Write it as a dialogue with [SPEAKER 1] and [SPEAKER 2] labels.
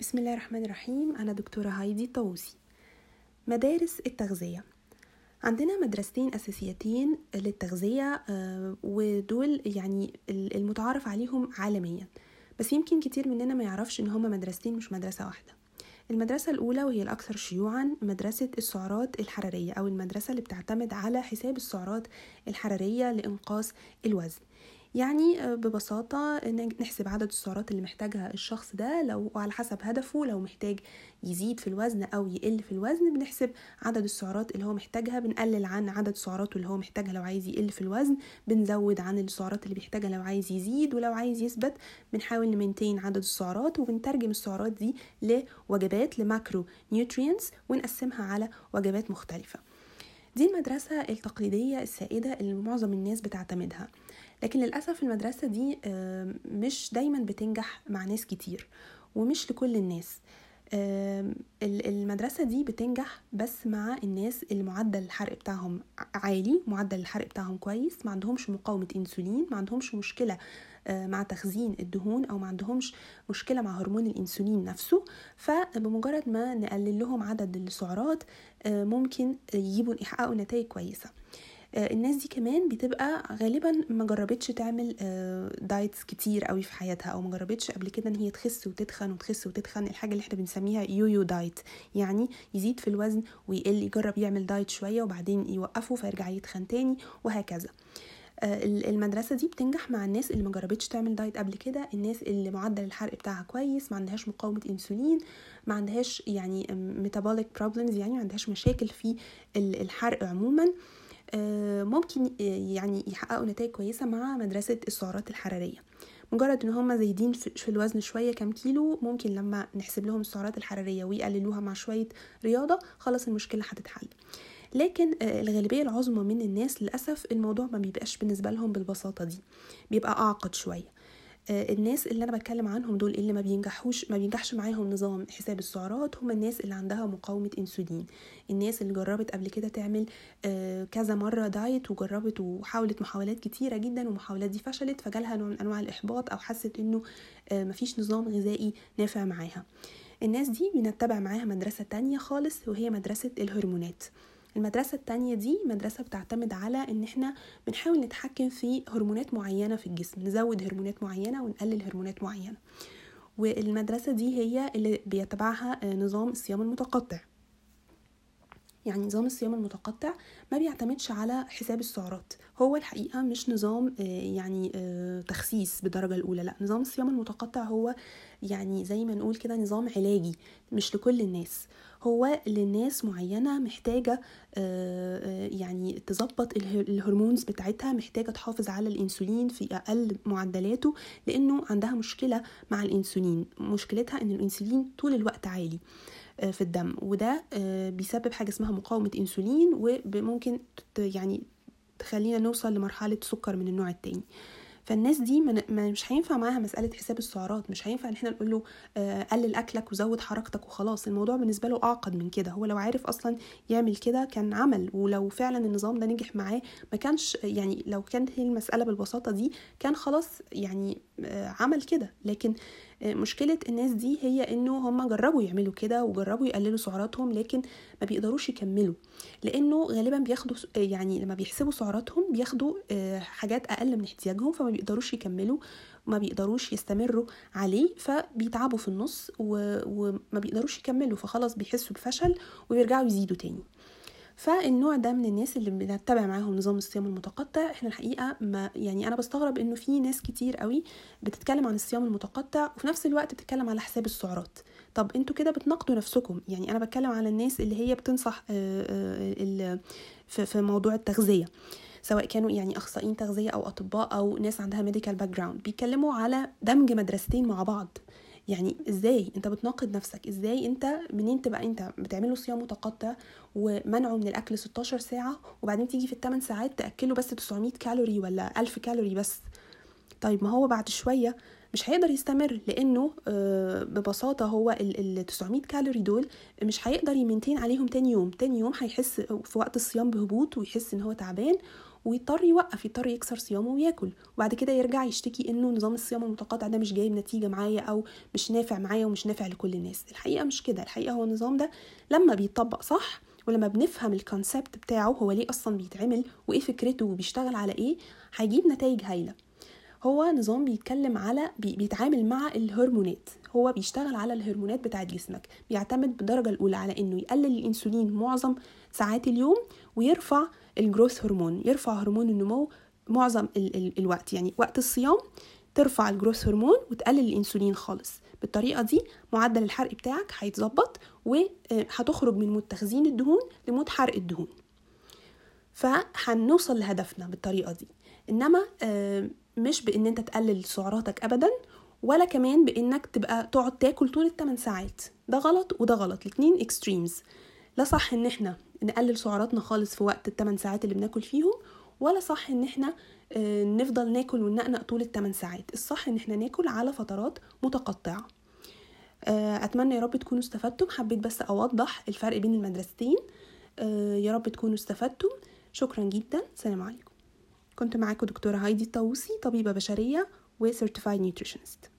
[SPEAKER 1] بسم الله الرحمن الرحيم. أنا دكتورة هايدي طاووسي. مدارس التغذية. عندنا مدرستين أساسيتين للتغذية آه، ودول يعني المتعارف عليهم عالميا. بس يمكن كتير مننا ما يعرفش إن هما مدرستين مش مدرسة واحدة. المدرسة الأولى وهي الأكثر شيوعا مدرسة السعرات الحرارية أو المدرسة اللي بتعتمد على حساب السعرات الحرارية لإنقاص الوزن. يعني آه، ببساطة نحسب عدد السعرات اللي محتاجها الشخص ده. لو على حسب هدفه لو محتاج يزيد في الوزن أو يقل في الوزن بنحسب عدد السعرات اللي هو محتاجها بنقلل عن عدد سعراته اللي هو محتاجها لو عايز يقل في الوزن بنزود عن السعرات اللي بيحتاجها لو عايز يزيد ولو عايز يثبت بنحاول ن maintain عدد السعرات وبنترجم السعرات دي لوجبات ل macronutrients ونقسمها على وجبات مختلفة. دي المدرسة التقليدية السائدة اللي معظم الناس بتعتمدها. لكن للأسف المدرسة دي مش دايما بتنجح مع ناس كتير ومش لكل الناس. المدرسة دي بتنجح بس مع الناس اللي معدل الحرق بتاعهم عالي معدل الحرق بتاعهم كويس ما عندهمش مقاومة إنسولين ما عندهمش مشكلة آه، مع تخزين الدهون أو ما عندهمش مشكلة مع هرمون الإنسولين نفسه. فبمجرد ما نقلل لهم عدد السعرات آه، ممكن يجيبوا يحققوا نتائج كويسة. الناس دي كمان بتبقى غالبا ما جربتش تعمل diets كتير قوي في حياتها أو ما جربتش قبل كده إن هي تخس وتتخن وتخس وتتخن. الحاجة اللي إحنا بنسميها yo-yo diet يعني يزيد في الوزن ويقل يجرب يعمل diet شوية وبعدين يوقفه فيرجع يتخن تاني وهكذا. آه، المدرسة دي بتنجح مع الناس اللي ما جربتش تعمل diet قبل كده الناس اللي معدل الحرق بتاعها كويس ما عندهاش مقاومة إنسولين ما عندهاش يعني ميتابوليك بروبلمز يعني ما عندهاش مشاكل في الحرق عموما. آه، ممكن يعني يحققوا نتائج كويسة مع مدرسة السعرات الحرارية. مجرد إن هم زايدين في الوزن شوية كام كيلو ممكن لما نحسب لهم السعرات الحرارية ويقللوها مع شوية رياضة خلاص المشكلة هتتحل. لكن آه، الغالبية العظمى من الناس للأسف الموضوع ما بيبقاش بالنسبة لهم بالبساطة دي. بيبقى أعقد شوية. آه، الناس اللي أنا بتكلم عنهم دول اللي ما بينجحوش ما بينجحش معاهم نظام حساب السعرات هم الناس اللي عندها مقاومة إنسولين. الناس اللي جربت قبل كده تعمل آه، كذا مرة دايت وجربت وحاولت محاولات كتيرة جدا والمحاولات دي فشلت فجالها نوع من أنواع الإحباط أو حست إنه مفيش نظام غذائي نافع معاها. الناس دي بنتبع معاها مدرسة تانية خالص وهي مدرسة الهرمونات. المدرسة التانية دي مدرسة بتعتمد على إن إحنا بنحاول نتحكم في هرمونات معينة في الجسم نزود هرمونات معينة ونقلل هرمونات معينة. والمدرسة دي هي اللي بيتبعها آه، نظام الصيام المتقطع. يعني نظام الصيام المتقطع ما بيعتمدش على حساب السعرات. هو الحقيقة مش نظام آه، يعني آه، تخسيس بالدرجة الأولى لا. نظام الصيام المتقطع هو يعني زي ما نقول كده نظام علاجي مش لكل الناس. هو لناس معينة محتاجة آه، يعني تظبط الهرمونز بتاعتها محتاجة تحافظ على الإنسولين في أقل معدلاته لأنه عندها مشكلة مع الإنسولين. مشكلتها إن الإنسولين طول الوقت عالي آه، في الدم وده آه، بيسبب حاجة اسمها مقاومة إنسولين وممكن يعني تخلينا نوصل لمرحلة سكر من النوع التاني. فالناس دي مش هينفع معاها مسألة حساب السعرات مش هينفع ان إحنا نقول له آه، قلل أكلك وزود حركتك وخلاص. الموضوع بالنسبة له أعقد من كده. هو لو عارف أصلا يعمل كده كان عمل ولو فعلا النظام ده نجح معاه ما كانش يعني لو كانت هي المسألة بالبساطة دي كان خلاص يعني عمل كده. لكن مشكلة الناس دي هي إنه هم جربوا يعملوا كده وجربوا يقللوا سعراتهم لكن ما بيقدروش يكملوا. لأنه غالبا بياخدوا يعني لما بيحسبوا سعراتهم بياخدوا آه، حاجات أقل من احتياجهم فما بيقدروش يكملوا ما بيقدروش يستمروا عليه فبيتعبوا في النص وما بيقدروش يكملوا فخلاص بيحسوا بفشل ويرجعوا يزيدوا تاني. فالنوع ده من الناس اللي بنتبع معاهم نظام الصيام المتقطع إحنا الحقيقة ما يعني أنا بستغرب إنه في ناس كتير قوي بتتكلم عن الصيام المتقطع وفي نفس الوقت بتتكلم على حساب السعرات. طب أنتوا كده بتناقضوا نفسكم يعني أنا بتكلم على الناس اللي هي بتنصح آه، آه، في موضوع التغذية سواء كانوا يعني أخصائيين تغذية أو أطباء أو ناس عندها medical background بيتكلموا على دمج مدرستين مع بعض. يعني إزاي أنت بتناقض نفسك؟ إزاي أنت منين تبقى؟ أنت بتعمله صيام متقطع ومنعه من الأكل 16 ساعة وبعدين تيجي في الثمان ساعات تأكله بس 900 كالوري ولا 1000 كالوري بس. طيب ما هو بعد شوية مش هيقدر يستمر لأنه آه، ببساطة هو ال 900 كالوري دول مش هيقدر يمنتين عليهم تاني يوم. تاني يوم هيحس في وقت الصيام بهبوط ويحس إن هو تعبان ويضطر يوقف يضطر يكسر صيامه وياكل. وبعد كده يرجع يشتكي إنه نظام الصيام المتقاطع ده مش جايب نتيجة معايا أو مش نافع معايا ومش نافع لكل الناس. الحقيقة مش كده. الحقيقة هو النظام ده لما بيطبق صح ولما بنفهم الكونسبت بتاعه هو ليه أصلا بيتعمل وإيه فكرته وبيشتغل على إيه هيجيب نتائج هايلة. هو نظام بيتكلم على بيتعامل مع الهرمونات. هو بيشتغل على الهرمونات بتاعه جسمك. بيعتمد بالدرجة الأولى على إنه يقلل الإنسولين معظم ساعات اليوم ويرفع الجروث هرمون يرفع هرمون النمو معظم ال ال الوقت. يعني وقت الصيام ترفع الجروث هرمون وتقلل الإنسولين خالص. بالطريقة دي معدل الحرق بتاعك هيتظبط وهتخرج من مود تخزين الدهون ل mode حرق الدهون. فهنوصل لهدفنا بالطريقة دي. إنما مش بإن أنت تقلل سعراتك ابدا ولا كمان بإنك تبقى تقعد تاكل طول الثمان ساعات. ده غلط وده غلط. الاتنين extremes لا صح إن إحنا نقلل سعراتنا خالص في وقت الثمان ساعات اللي بناكل فيهم ولا صح إن إحنا نفضل ناكل وننقنق طول الثمان ساعات. الصح إن إحنا ناكل على فترات متقطعة. أتمنى يا رب تكونوا استفدتم. حبيت بس أوضح الفرق بين المدرستين. يا رب تكونوا استفدتم. شكرا جدا. سلام عليكم. كنت معاكم دكتورة هايدي الطاووسي طبيبة بشرية و Certified Nutritionist.